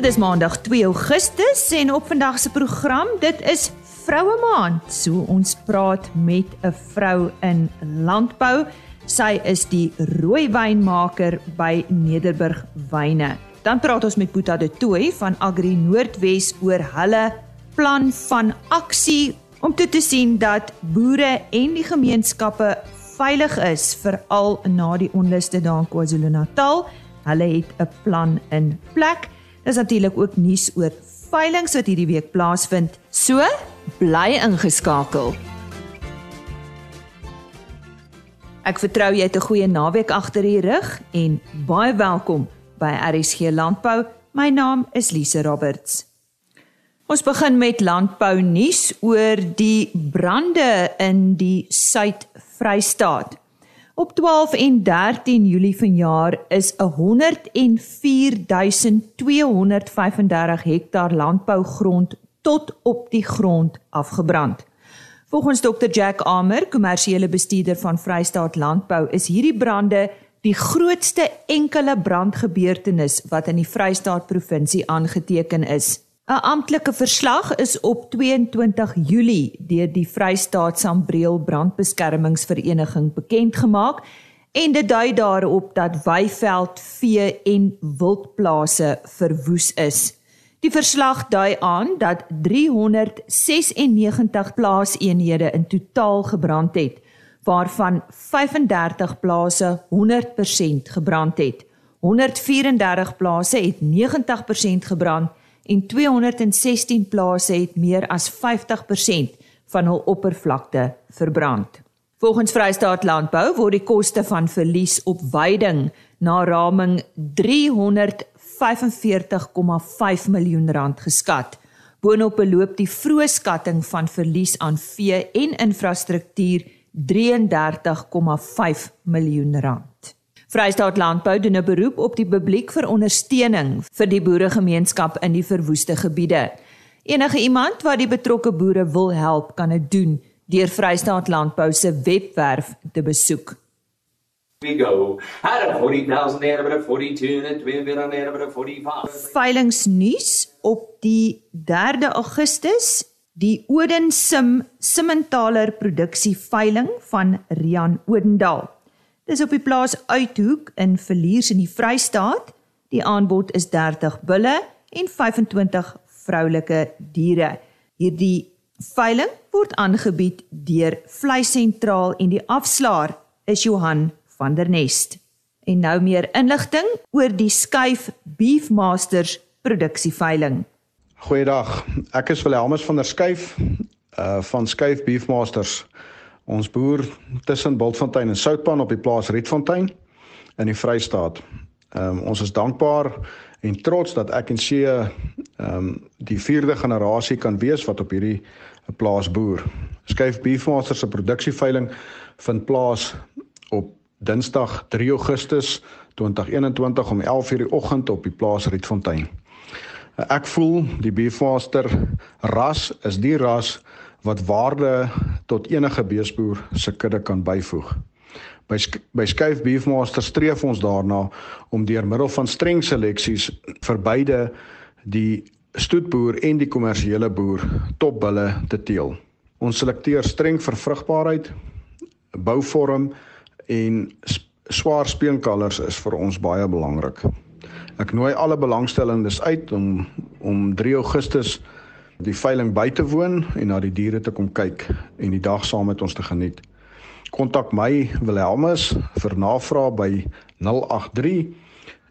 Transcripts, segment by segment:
Dit is Maandag 2 Augustus en op vandag se program, dit is Vroue Maand. So ons praat met 'n vrou in landbou. Sy is die rooi wynmaker by Nederburg Wyne. Dan praat ons met Boeta de Tooi van Agri Noordwes oor hulle plan van aksie om toe te sien dat boere en die gemeenskappe veilig is veral na die onluste daar in KwaZulu-Natal. Hulle het 'n plan in plek. Dis natuurlik ook nuus oor veilinge wat hierdie week plaasvind. So, bly ingeskakel. Ek vertrou jy het 'n goeie naweek agter die rug en baie welkom by RSG Landbou. My naam is Lise Roberts. Ons begin met landbou nuus oor die brande in die Suid-Vrystaat. Op 12 en 13 Julie vanjaar is 104235 hektaar landbougrond tot op die grond afgebrand. Volgens Dr Jack Amer, kommersiële bestuurder van Vrystaat Landbou, is hierdie brande die grootste enkele brandgebeurtenis wat in die Vrystaat provinsie aangeteken is. 'n Amptelike verslag is op 22 Julie deur die Vrystaat Sambreel Brandbeskermingsvereniging bekend gemaak en dit dui daarop dat weiveld, vee en wildplase verwoes is. Die verslag dui aan dat 396 plaaseenhede in totaal gebrand het, waarvan 35 plase 100% gebrand het. 134 plase het 90% gebrand en 216 plase het meer as 50% van hul oppervlakte verbrand. Volgens Vrystaat Landbou word die koste van verlies op veiding na raming 345,5 miljoen rand geskat. Boonop beloop die vroeë skatting van verlies aan vee en infrastruktuur 33,5 miljoen rand. Vrystaat Landbou doen 'n beroep op die publiek vir ondersteuning vir die boeregemeenskap in die verwoeste gebiede. Enige iemand wat die betrokke boere wil help, kan dit doen deur Vrystaat Landbou se webwerf te besoek. We go. Had a 40,000 there but a 42 and we been on there but a 45. Veilingsnuus op die 3de Augustus die Oden Sim Simmentaler produksie veiling van Rian Odendal. Dis op die plaas Uithoek in Verliers in die Vrystaat. Die aanbod is 30 bulle en 25 vroulike diere. Hierdie veiling word aangebied deur Vleisentraal en die afslaer is Johan van der Nest. En nou meer inligting oor die Skyf Beefmasters produksieveiling. Goeiedag. Ek is Wilhelmus van der Skyf uh van Skyf Beefmasters. Ons boer tussen Bultfontein en Soutpan op die plaas Rietfontein in die Vrystaat. Ehm um, ons is dankbaar en trots dat ek en see ehm um, die vierde generasie kan wees wat op hierdie plaas boer. Skyf Beefmaster se produksieveiling vind plaas op Dinsdag 3 Augustus 2021 om 11:00 die oggend op die plaas Rietfontein. Ek voel die Beefmaster ras is die ras wat waarde tot enige beesboer se kudde kan byvoeg. By by Skuif Beefmaster streef ons daarna om deur middel van streng seleksies vir beide die stoetboer en die kommersiële boer topbulle te teel. Ons selekteer streng vir vrugbaarheid, bouvorm en swaar speenkalvers is vir ons baie belangrik. Ek nooi alle belangstellendes uit om om 3 Augustus die veiling by te woon en na die diere te kom kyk en die dag saam met ons te geniet. Kontak my Wilhelmus vir navraag by 083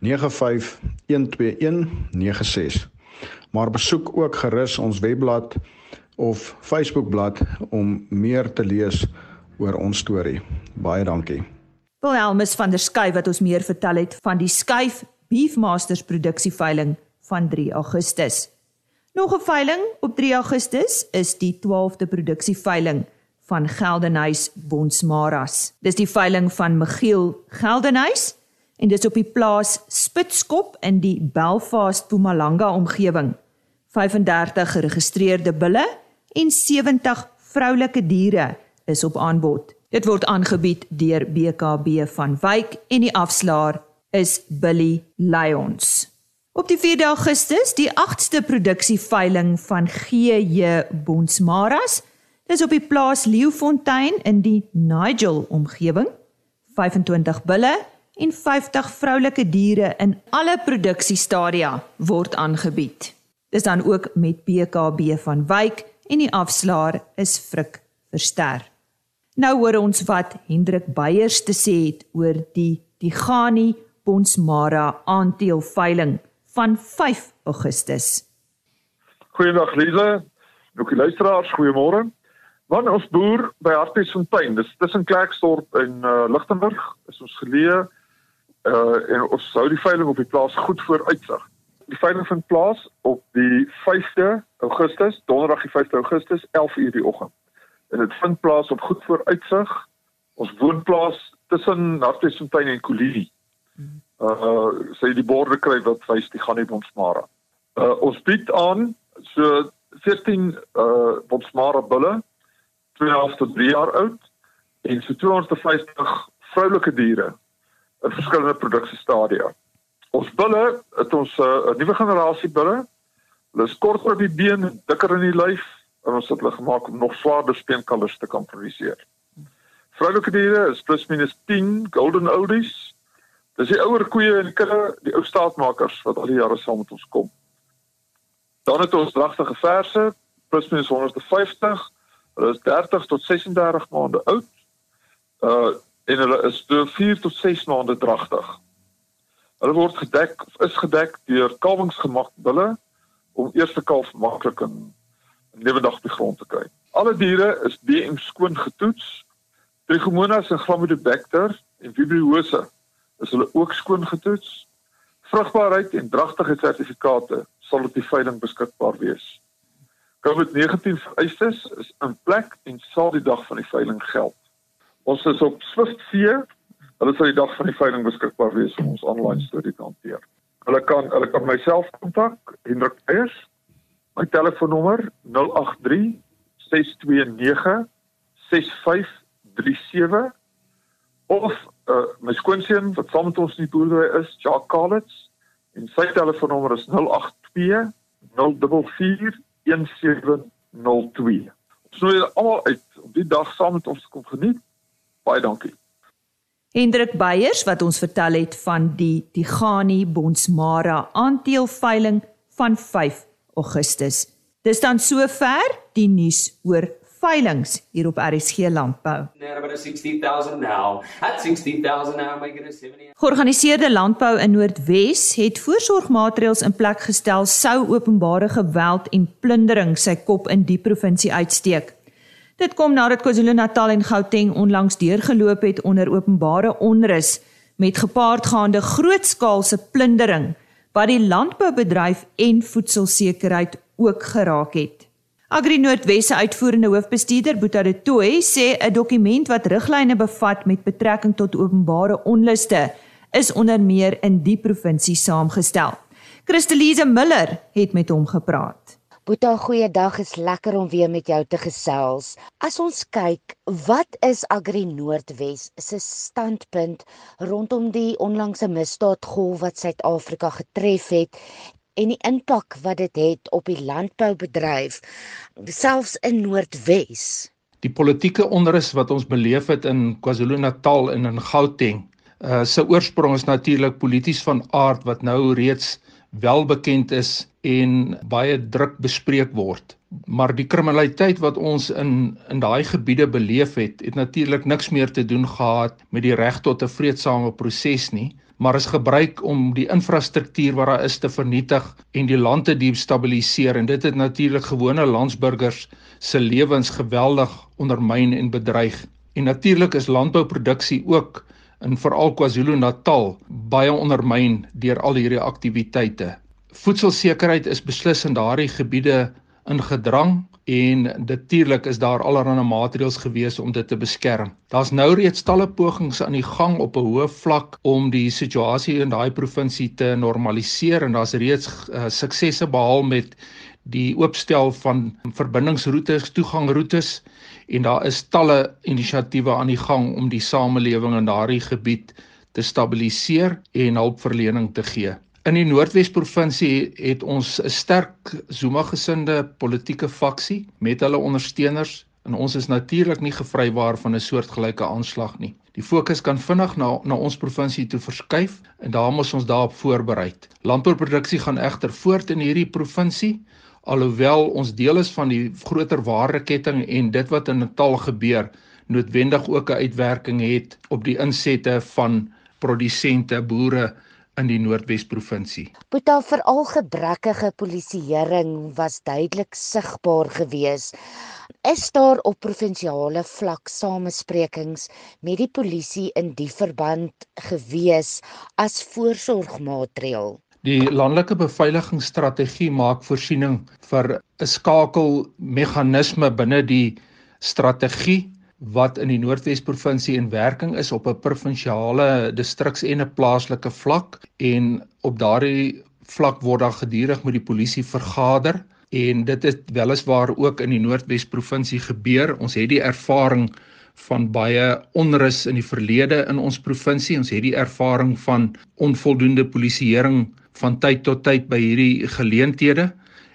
9512196. Maar besoek ook gerus ons webblad of Facebookblad om meer te lees oor ons storie. Baie dankie. Wilhelmus van der Skyf wat ons meer vertel het van die Skyf Beefmasters produksieveiling van 3 Augustus. Nog 'n veiling op 3 Augustus is die 12de produksieveiling van Geldenhuys Bonsmaras. Dis die veiling van Michiel Geldenhuys en dis op die plaas Spitskop in die Belfast Mpumalanga omgewing. 35 geregistreerde bulle en 70 vroulike diere is op aanbod. Dit word aangebied deur BKB van Wyk en die afslaer is Billy Lions. Op die 4de Augustus, die 8ste produksieveiling van GJ Bonsmaras, dis op die plaas Leeufontein in die Nigel omgewing. 25 bulle en 50 vroulike diere in alle produksiestadia word aangebied. Dis dan ook met BKB van Wyk en die afslaer is Frik Verster. Nou hoor ons wat Hendrik Beyers te sê het oor die Digani Bonsmara aandeelveiling van 5 Augustus. Goeiedag Lize. Ook die luisteraars, goeiemôre. Want ons boer by Hartbeesfontein, dis tussen Klerksdorp en uh, Lichtenburg, is ons geleë uh en ons hou die veiling op die plaas goed voor uitsig. Die veiling vind plaas op die 5de Augustus, donderdag die 5de Augustus, 11:00 die oggend. En dit vind plaas op goed voor uitsig. Ons woonplaas tussen Hartbeesfontein en Kolini uh sê die borde kry wat wys die gaan nie Bonsmara. Uh ons bied aan so 14 uh Bonsmara bulle 12 tot 3 jaar oud en so 250 vroulike diere in verskillende produksiestadia. Ons bulle het ons 'n uh, nuwe generasie bulle. Hulle is korter op die been, dikker in die lyf en ons het hulle gemaak om nog swaarder speenkalvers te kan produseer. Vroulike diere is plus minus 10 golden oldies Dis die ouer koeie en kudde, die ou staatmakers wat al die jare saam met ons kom. Dan het ons dragtige verse, plus minus 150. Hulle is 30 tot 36 maande oud. Uh en hulle is so 4 tot 6 maande dragtig. Hulle word gedek of is gedek deur kalwingsgemak bulle om eerste kalf maklik in lewendig op die grond te kry. Alle diere is BM skoon getoets. Trichomonas en Chlamydobacter en Vibrio is hulle ook skoon getoets. Vrugbaarheid en dragtigheidssertifikate sal op die veiling beskikbaar wees. COVID-19 vereistes is in plek en sal die dag van die veiling geld. Ons is op Swift C. Hulle sal die dag van die veiling beskikbaar wees om ons aanlyn studie te hanteer. Hulle kan hulle kan myself kontak, Hendrik Eyers. My telefoonnommer 083 629 6537 of uh, my skoonseun wat saam met ons in die boerdery is, Jacques Kalitz, en sy telefoonnommer is 082 044 1702. Ons nooi almal uit om die dag saam met ons kom geniet. Baie dankie. Hendrik Beyers wat ons vertel het van die Tigani Bonsmara aandeelveiling van 5 Augustus. Dis dan sover die nuus oor veilings hier op RSG Landbou. Georganiseerde landbou in Noordwes het voorsorgmaatreëls in plek gestel sou openbare geweld en plundering sy kop in die provinsie uitsteek. Dit kom nadat KwaZulu-Natal en Gauteng onlangs deurgeloop het onder openbare onrus met gepaardgaande grootskaalse plundering wat die landboubedryf en voedselsekerheid ook geraak het. Agri Noordwes se uitvoerende hoofbestuurder Boeta de Tooi sê 'n dokument wat riglyne bevat met betrekking tot openbare onluste is onder meer in die provinsie saamgestel. Christelise Miller het met hom gepraat. Boeta, goeiedag, is lekker om weer met jou te gesels. As ons kyk, wat is Agri Noordwes se standpunt rondom die onlangse misdaadgolf wat Suid-Afrika getref het en die impak wat dit het op die landboubedryf selfs in Noordwes. Die politieke onrus wat ons beleef het in KwaZulu-Natal en in Gauteng, uh se oorsprong is natuurlik polities van aard wat nou reeds wel bekend is en baie druk bespreek word. Maar die kriminaliteit wat ons in in daai gebiede beleef het, het natuurlik niks meer te doen gehad met die reg tot 'n vreedsame proses nie, maar is gebruik om die infrastruktuur wat daar is te vernietig en die land te destabiliseer en dit het natuurlik gewone landsburgers se lewens geweldig ondermyn en bedreig. En natuurlik is landbouproduksie ook in veral KwaZulu-Natal baie ondermyn deur al hierdie aktiwiteite. Voedselsekerheid is beslis in daardie gebiede ingedrang en natuurlik is daar allerlei maatreëls gewees om dit te beskerm. Daar's nou reeds talle pogings aan die gang op 'n hoë vlak om die situasie in daai provinsie te normaliseer en daar's reeds uh, suksesse behaal met die oopstel van verbindingsroetes, toegangroetes en daar is talle inisiatiewe aan die gang om die samelewing in daardie gebied te stabiliseer en hulpverlening te gee. In die Noordwes provinsie het ons 'n sterk Zuma gesinde politieke faksie met hulle ondersteuners en ons is natuurlik nie gevrywaar van 'n soortgelyke aanslag nie. Die fokus kan vinnig na na ons provinsie toe verskuif en daar moet ons daarop voorberei. Landbouproduksie gaan egter voort in hierdie provinsie alhoewel ons deel is van die groter waardeketting en dit wat in Natal gebeur noodwendig ook 'n uitwerking het op die insette van produsente boere in die Noordwes provinsie. Boeta veral gebrekkige polisieering was duidelik sigbaar gewees. Is daar op provinsiale vlak samesprekings met die polisie in die verband gewees as voorsorgmaatreël? Die landelike beveiligingsstrategie maak voorsiening vir 'n skakelmeganisme binne die strategie wat in die Noordwes provinsie in werking is op 'n provinsiale, distriks en 'n plaaslike vlak en op daardie vlak word daar gedurig met die polisie vergader en dit het weliswaar ook in die Noordwes provinsie gebeur. Ons het die ervaring van baie onrus in die verlede in ons provinsie. Ons het die ervaring van onvoldoende polisieering van tyd tot tyd by hierdie geleenthede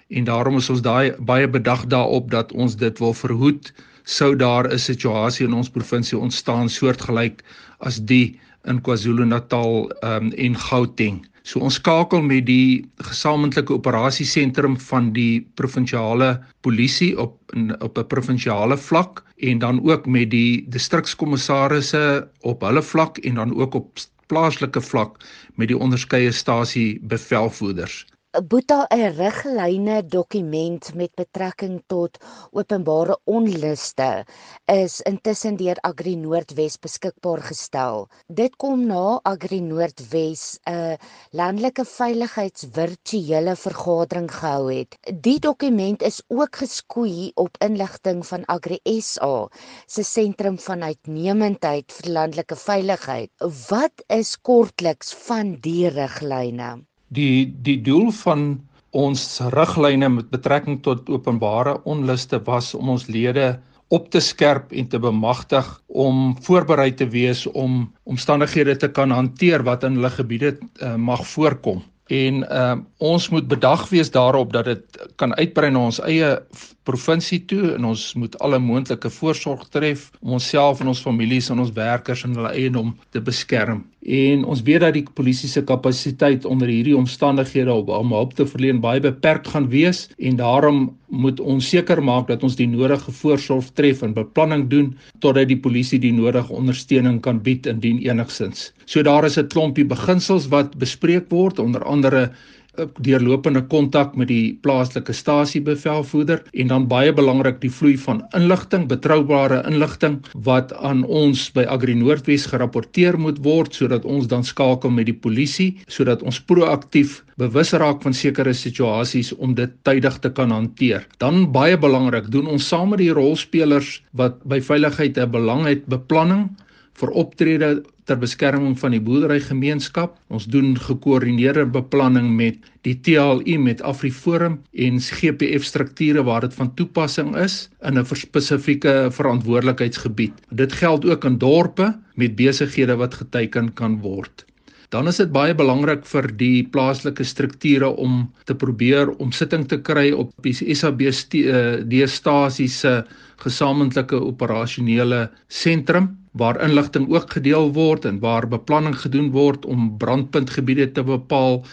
en daarom is ons daai baie bedag daarop dat ons dit wil verhoed sou daar 'n situasie in ons provinsie ontstaan soortgelyk as die in KwaZulu-Natal um, en Gauteng. So ons skakel met die gesamentlike operasiesentrum van die provinsiale polisie op op 'n provinsiale vlak en dan ook met die distrikskommissarisse op hulle vlak en dan ook op plaaslike vlak met die onderskeie stasie bevelvoerders. Boeta 'n riglyne dokument met betrekking tot openbare onluste is intussen deur Agri Noordwes beskikbaar gestel. Dit kom na Agri Noordwes 'n landelike veiligheidsvirtuele vergadering gehou het. Die dokument is ook geskoei op inligting van Agri SA se sentrum van uitnemendheid vir landelike veiligheid. Wat is kortliks van die riglyne? Die die doel van ons riglyne met betrekking tot openbare onluste was om ons lede op te skerp en te bemagtig om voorberei te wees om omstandighede te kan hanteer wat in hulle gebiede uh, mag voorkom. En uh, ons moet bedag wees daarop dat dit kan uitbrei na ons eie provinsie toe en ons moet alle moontlike voorsorg tref om onsself en ons families en ons werkers en hulle eiendom te beskerm. En ons weet dat die polisie se kapasiteit onder hierdie omstandighede op om hulp te verleen baie beperk gaan wees en daarom moet ons seker maak dat ons die nodige voorsorg tref en beplanning doen totdat die polisie die nodige ondersteuning kan bied indien enigsins. So daar is 'n klompie beginsels wat bespreek word onder andere deurlopende kontak met die plaaslike stasiebevelvoerder en dan baie belangrik die vloei van inligting, betroubare inligting wat aan ons by Agri Noordwes gerapporteer moet word sodat ons dan skakel met die polisie sodat ons proaktief bewus raak van sekere situasies om dit tydig te kan hanteer. Dan baie belangrik, doen ons saam met die rolspelers wat by veiligheid 'n belang het, beplanning vir optrede ter beskerming van die boerderygemeenskap. Ons doen gekoördineerde beplanning met die TLU met AfriForum en GPF strukture waar dit van toepassing is in 'n spesifieke verantwoordelikheidsgebied. Dit geld ook in dorpe met besighede wat geteken kan word. Dan is dit baie belangrik vir die plaaslike strukture om te probeer om sitting te kry op die SABC-stasie se gesamentlike operasionele sentrum waar inligting ook gedeel word en waar beplanning gedoen word om brandpuntgebiede te bepaal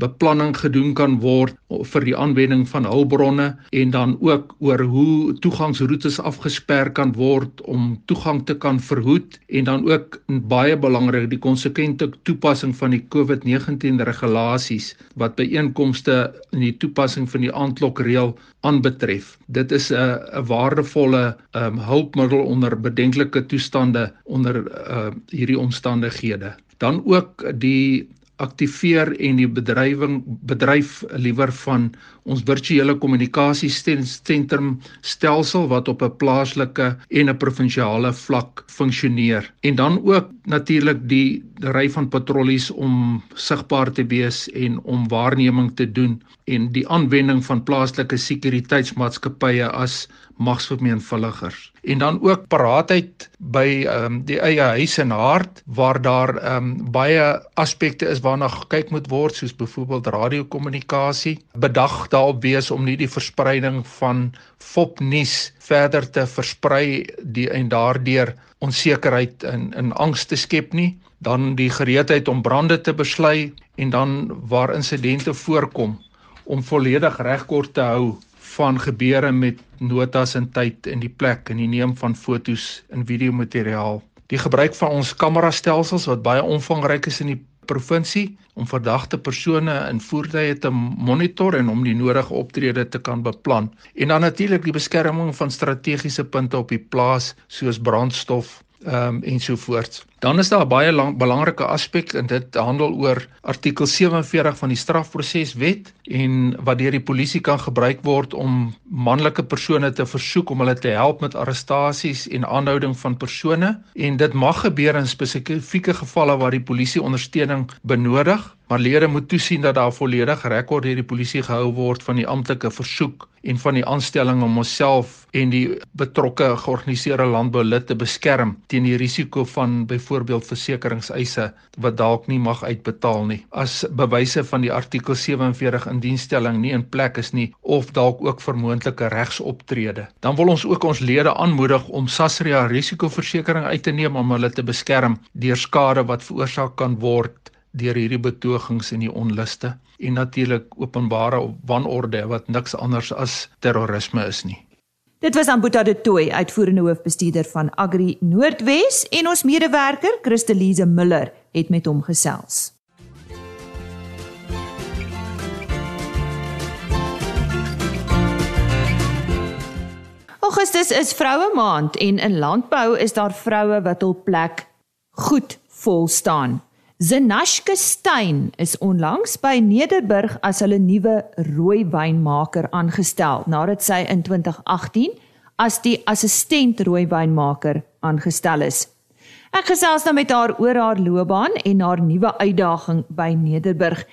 beplanning gedoen kan word vir die aanwending van hulpbronne en dan ook oor hoe toegangsroetes afgesper kan word om toegang te kan verhoed en dan ook baie belangrik die konsekwente toepassing van die COVID-19 regulasies wat byeenkomste in die toepassing van die aandklokreël aanbetref. Dit is 'n 'n waardevolle um, hulpmiddel onder bedenklike toestande onder uh, hierdie omstandighede. Dan ook die aktiveer en die bedrywing bedryf liewer van ons virtuele kommunikasiesentrum stelsel wat op 'n plaaslike en 'n provinsiale vlak funksioneer. En dan ook natuurlik die ry van patrollies om sigbaar te wees en om waarneming te doen en die aanwending van plaaslike sekuriteitsmaatskappye as magsvermenigvuldigers. En dan ook paraatheid by ehm um, die eie huis en hart waar daar ehm um, baie aspekte is waarna gekyk moet word soos byvoorbeeld radiokommunikasie. Bedag daarop wees om nie die verspreiding van fopnuus verder te versprei die en daardeur onsekerheid en in angs te skep nie dan die gereedheid om brande te beslei en dan waar insidente voorkom om volledig regkort te hou van gebeure met notas en tyd in die plek en die neem van fotos en videomateriaal. Die gebruik van ons kamerastelsels wat baie omvangryk is in die provinsie om verdagte persone in voertuie te monitor en om die nodige optrede te kan beplan. En dan natuurlik die beskerming van strategiese punte op die plaas soos brandstof ehm um, ensovoorts. Dan is daar 'n baie lang, belangrike aspek en dit handel oor artikel 47 van die strafproseswet en wat deur die polisie kan gebruik word om manlike persone te versoek om hulle te help met arrestasies en aanhouding van persone. En dit mag gebeur in spesifieke gevalle waar die polisie ondersteuning benodig maar lede moet toesien dat daar volledig rekord deur die polisie gehou word van die amptelike versoek en van die aanstelling om homself en die betrokke georganiseerde landbou lid te beskerm teen die risiko van byvoorbeeld versekeringseise wat dalk nie mag uitbetaal nie. As bewyse van die artikel 47 indienstelling nie in plek is nie of dalk ook vir moontlike regsoptrede. Dan wil ons ook ons lede aanmoedig om Sasria risikoversekering uit te neem om hulle te beskerm deur skade wat veroorsaak kan word deur hierdie betogings en die onluste. En natuurlik openbare wanorde wat niks anders as terrorisme is nie. Dit was Ambuta de Tooi, uitvoerende hoofbestuurder van Agri Noordwes en ons medewerker Christelise Miller het met hom gesels. Augustus is vroue maand en in landbou is daar vroue wat hul plek goed vol staan. Zenashke Stein is onlangs by Nederburg as hulle nuwe rooi wynmaker aangestel nadat sy in 2018 as die assistent rooi wynmaker aangestel is. Ek gesels nou met haar oor haar loopbaan en haar nuwe uitdaging by Nederburg.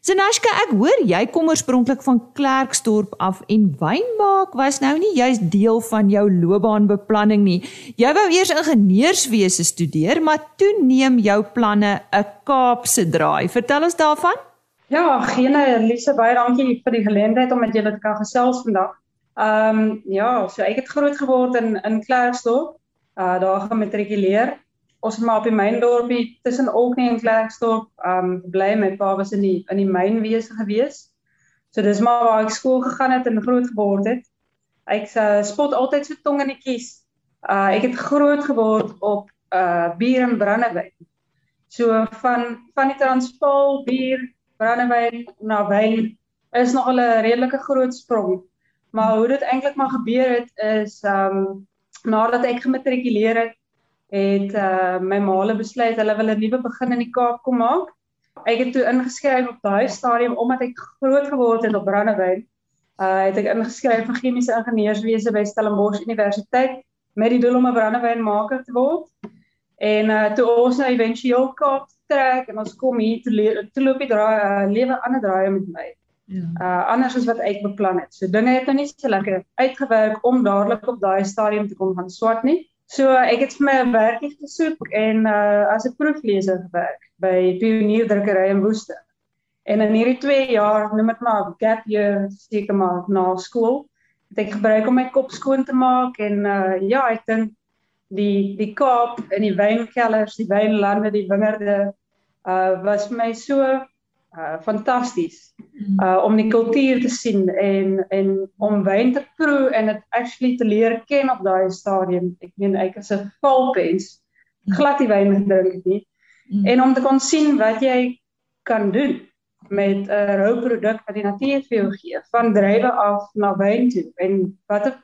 Zenashka, ek hoor jy kom oorspronklik van Klerksdorp af en wyn maak was nou nie juist deel van jou loopbaanbeplanning nie. Jy wou eers ingenieurswese studeer, maar toe neem jou planne 'n Kaapse draai. Vertel ons daarvan? Ja, gene Elise, baie dankie vir die geleentheid om met julle te kan gesels vandag. Ehm um, ja, so ek het groot geword in in Klerksdorp. Uh daar gematrikuleer ons het maar op die myndorpie tussen Olkney en Klerksdorp um bly my pa was in die in die mynwese gewees. So dis maar waar ek skool gegaan het en groot geword het. Ek uh, spot altyd so tong in die kies. Uh ek het groot geword op uh bier en brandewyn. So van van die Transvaal bier, brandewyn na wyn is nog 'n redelike groot sprong. Maar hoe dit eintlik maar gebeur het is um nadat ek gematrikuleer het het uh, my maale besluit hulle wil 'n nuwe begin in die Kaap kom maak. Ek het toe ingeskryf op daai stadium omdat ek groot geword het op Brandewyn. Uh het ek ingeskryf vir chemiese ingenieurswese by Stellenbosch Universiteit met die doel om 'n brandewynmaker te word. En uh toe ons nou éventueel Kaap trek en ons kom hier te te loop die draai uh, lewe ander draaie met my. Ja. Uh anders as wat ek beplan het. So dinge het nou nie so lekker uitgewerk om dadelik op daai stadium te kom van swart nie. So ek het vir my 'n werkie gesoek en uh as 'n proefleser gewerk by Pionier Drukkery in Woeste. En in hierdie 2 jaar, noem dit maar gap year, seker maar na skool, het ek gebruik om my kop skoon te maak en uh ja, ek dink die die Kaap en die wynkellers, die wynlande, die wingerde uh was vir my so uh fantasties mm. uh om die kultuur te sien en en om wyn te proe en dit actually te leer ken op daai stadium. Ek meen ek is 'n valpens mm. glad die wyn gedrink nie. Mm. En om te kon sien wat jy kan doen met 'n uh, rou produk wat die natuur vir jou gee, van drywe af na wyn toe en wat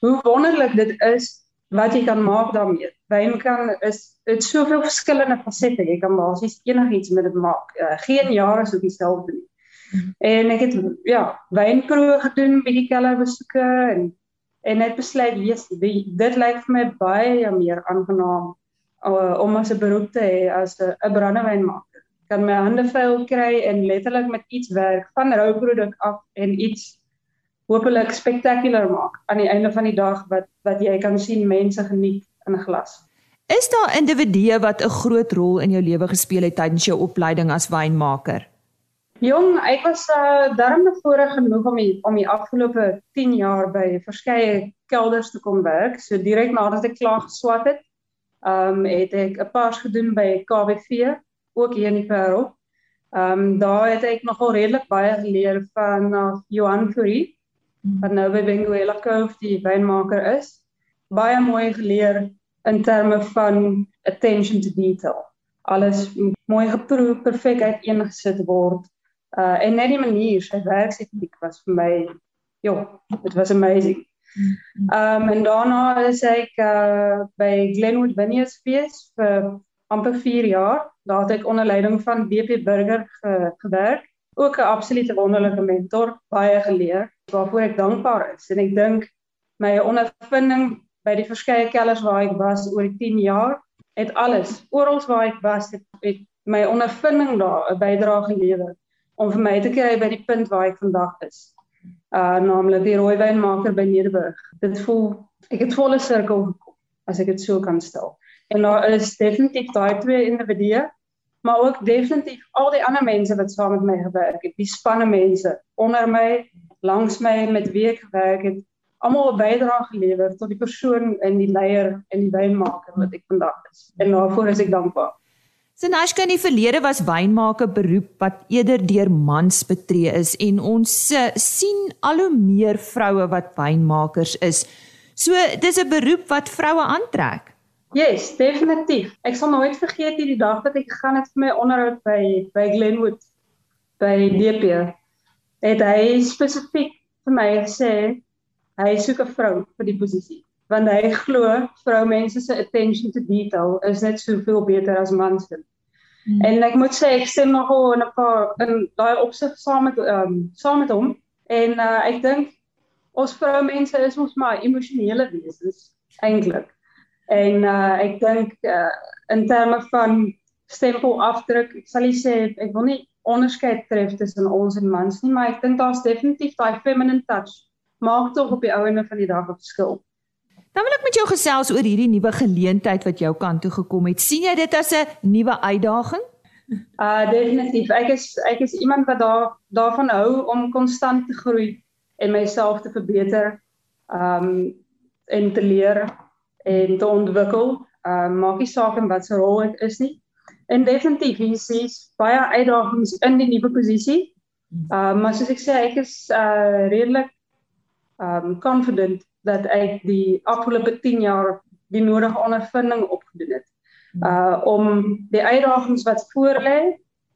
hoe wonderlik dit is wat jy kan maak daarmee. Wyn kan is dit soveel verskillende fasette. Jy kan basies enigiets met dit maak. Uh, geen jare is ook dieselfde nie. Mhm. En ek het ja, wynproe gedoen by die keller besoeke en en net besluit wees dit lyk vir my baie meer aangenaam uh, om as 'n beroep te hê as 'n brandewynmaker. Kan my hande vuil kry en letterlik met iets werk van rou produk af en iets hopelik spektakulêr maak aan die einde van die dag wat wat jy kan sien mense geniet in 'n glas. Is daar individue wat 'n groot rol in jou lewe gespeel het tydens jou opleiding as wynmaker? Jong, ek was uh, darm voorreg genoeg om die, om die afgelope 10 jaar by verskeie kelders te kom werk. So direk nadat ek klaar geswat het, ehm um, het ek 'n pars gedoen by KBV, ook hier in die Parel. Ehm um, daar het ek nogal redelik baie geleer van uh, Johan Fourie wat nou by Benguela Cove die wynmaker is. Baie mooi geleer in terme van attention to detail. Alles mooi geproe, perfek uiteengesit word. Uh en net die manier sy werksetiek was vir my ja, it was amazing. Um en daarna is ek uh by Glenwood Vineyards fees vir amper 4 jaar. Daar het ek onder leiding van BP Burger ge, gewerk ook 'n absolute wonderlike mentor, baie geleer waarvoor ek dankbaar is. En ek dink my ondervinding by die verskeie kellers waar ek was oor die 10 jaar het alles, oral waar ek was, het, het my ondervinding daar 'n bydrae gelewer om vir my te kry by die punt waar ek vandag is. Uh naamlik die rooiwynmaker by Nederburg. Dit voel ek het volle sirkel gekom as ek dit so kan stel. En daar is definitief daai twee individue maar ook definitief al die ander mense wat saam met my gewerk het, die spanne mense onder my, langs my met wie ek gewerk het, almal 'n bydrae gelewer tot die persoon en die leier en die wynmaker wat ek vandag is. En daarvoor is ek dankbaar. Sinashka in die verlede was wynmaker beroep wat eerder deur mans betree is en ons eh, sien al hoe meer vroue wat wynmakers is. So dis 'n beroep wat vroue aantrek. Yes, definitief. Ek sal nooit vergeet hierdie dag wat ek gegaan het vir my onderhoud by by Glenwood by DP. Het hy spesifiek vir my gesê hy soek 'n vrou vir die posisie want hy glo vroumense se attention to detail is net soveel beter as mans se. Hmm. En ek moet sê ek stem nogal in 'n paar in daai opsig saam met ehm um, saam met hom en uh, ek dink ons vroumense is ons maar emosionele wesens eintlik. En uh ek dink uh in terme van stempel afdruk, ek sal nie sê ek wil nie onderskeid tref tussen ons en mans nie, maar ek dink daar's definitief daai feminine touch maak tog op die ouene van die dag 'n verskil. Dan wil ek met jou gesels oor hierdie nuwe geleentheid wat jou kant toe gekom het. sien jy dit as 'n nuwe uitdaging? Uh definitief. Ek is ek is iemand wat daar daarvan hou om konstant te groei en myself te verbeter. Um en te leer en te ontwikkel. Ehm uh, maak nie saak in watter rol dit is nie. En definitief hier is baie uitdagings in die nuwe posisie. Ehm uh, maar soos ek sê ek is uh redelik um, confident dat ek die afgelope 10 jaar die nodige ondervinding opgedoen het. Uh om die uitdagings wat voor lê,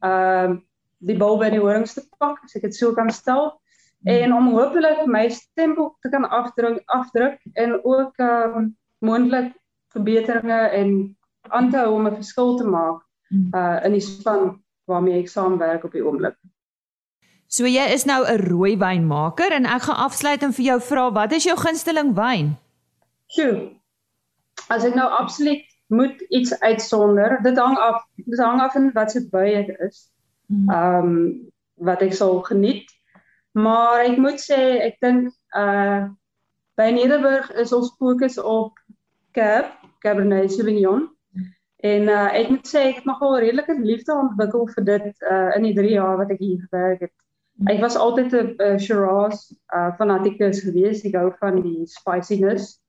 ehm uh, die bal by die horings te pak, as ek dit so kan stel en om hopelik my stempel te kan afdruk afdruk en ook um, moontlik verbeteringe en aan te hou om 'n verskil te maak hmm. uh in die span waarmee ek saamwerk op die oomblik. So jy is nou 'n rooi wynmaker en ek gaan afsluit en vir jou vra wat is jou gunsteling wyn? Sjoe. As ek nou absoluut moet iets uitsonder, dit hang af, dit hang af van wat se by dit is. Hmm. Ehm um, wat ek sal geniet. Maar ek moet sê ek dink uh by Nederburg is ons fokus op Cab, Cabernet Sauvignon. En uh ek moet sê ek het nogal redelike liefde ontwikkel vir dit uh in die 3 jaar wat ek hier gewerk het. Ek was altyd 'n uh, Shiraz uh fanatikus geweest. Ek hou van die spiciness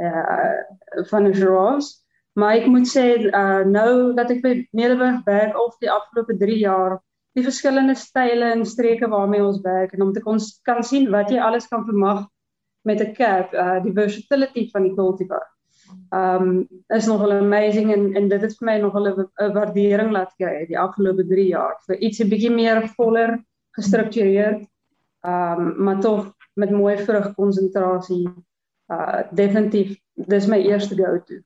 uh van 'n Shiraz. Maar ek moet sê uh nou dat ek by Nederburg werk of die afgelope 3 jaar die verskillende style en streke waarmee ons werk en om te kon kan sien wat jy alles kan vermag met 'n cab, uh die versatility van die cultivar um is nogal amazing en en dit het vir my nogal 'n waardering laat kry die afgelope 3 jaar vir iets 'n bietjie meer voller gestruktureerd um maar tog met mooi vrugkonsentrasie uh definitief dis my eerste go to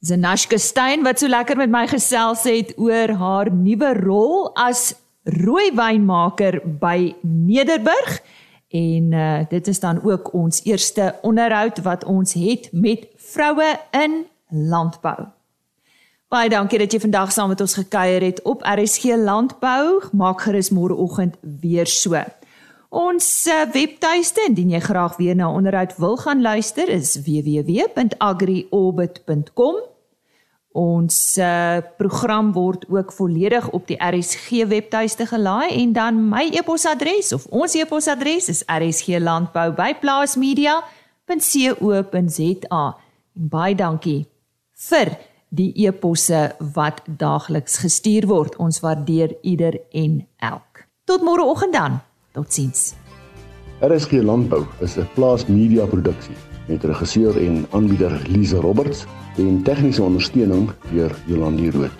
Zanashka Stein wat so lekker met my gesels het oor haar nuwe rol as rooi wynmaker by Nederburg En uh dit is dan ook ons eerste onderhoud wat ons het met vroue in landbou. Baie dankie dat jy vandag saam met ons gekuier het op RSG Landbou. Maak gerus môreoggend weer so. Ons uh, webtuiste indien jy graag weer na onderhoud wil gaan luister is www.agriorbit.com. Ons uh, program word ook volledig op die RSG webtuiste gelaai en dan my e-posadres of ons e-posadres is rsglandbou@plaasmedia.co.za. Baie dankie vir die e-posse wat daagliks gestuur word. Ons waardeer ieder en elk. Tot môreoggend dan. Totsiens. RSG Landbou is 'n plaas media produksie met regisseur en aanbieder Lize Roberts en tegniese ondersteuning deur Jolande Rooi.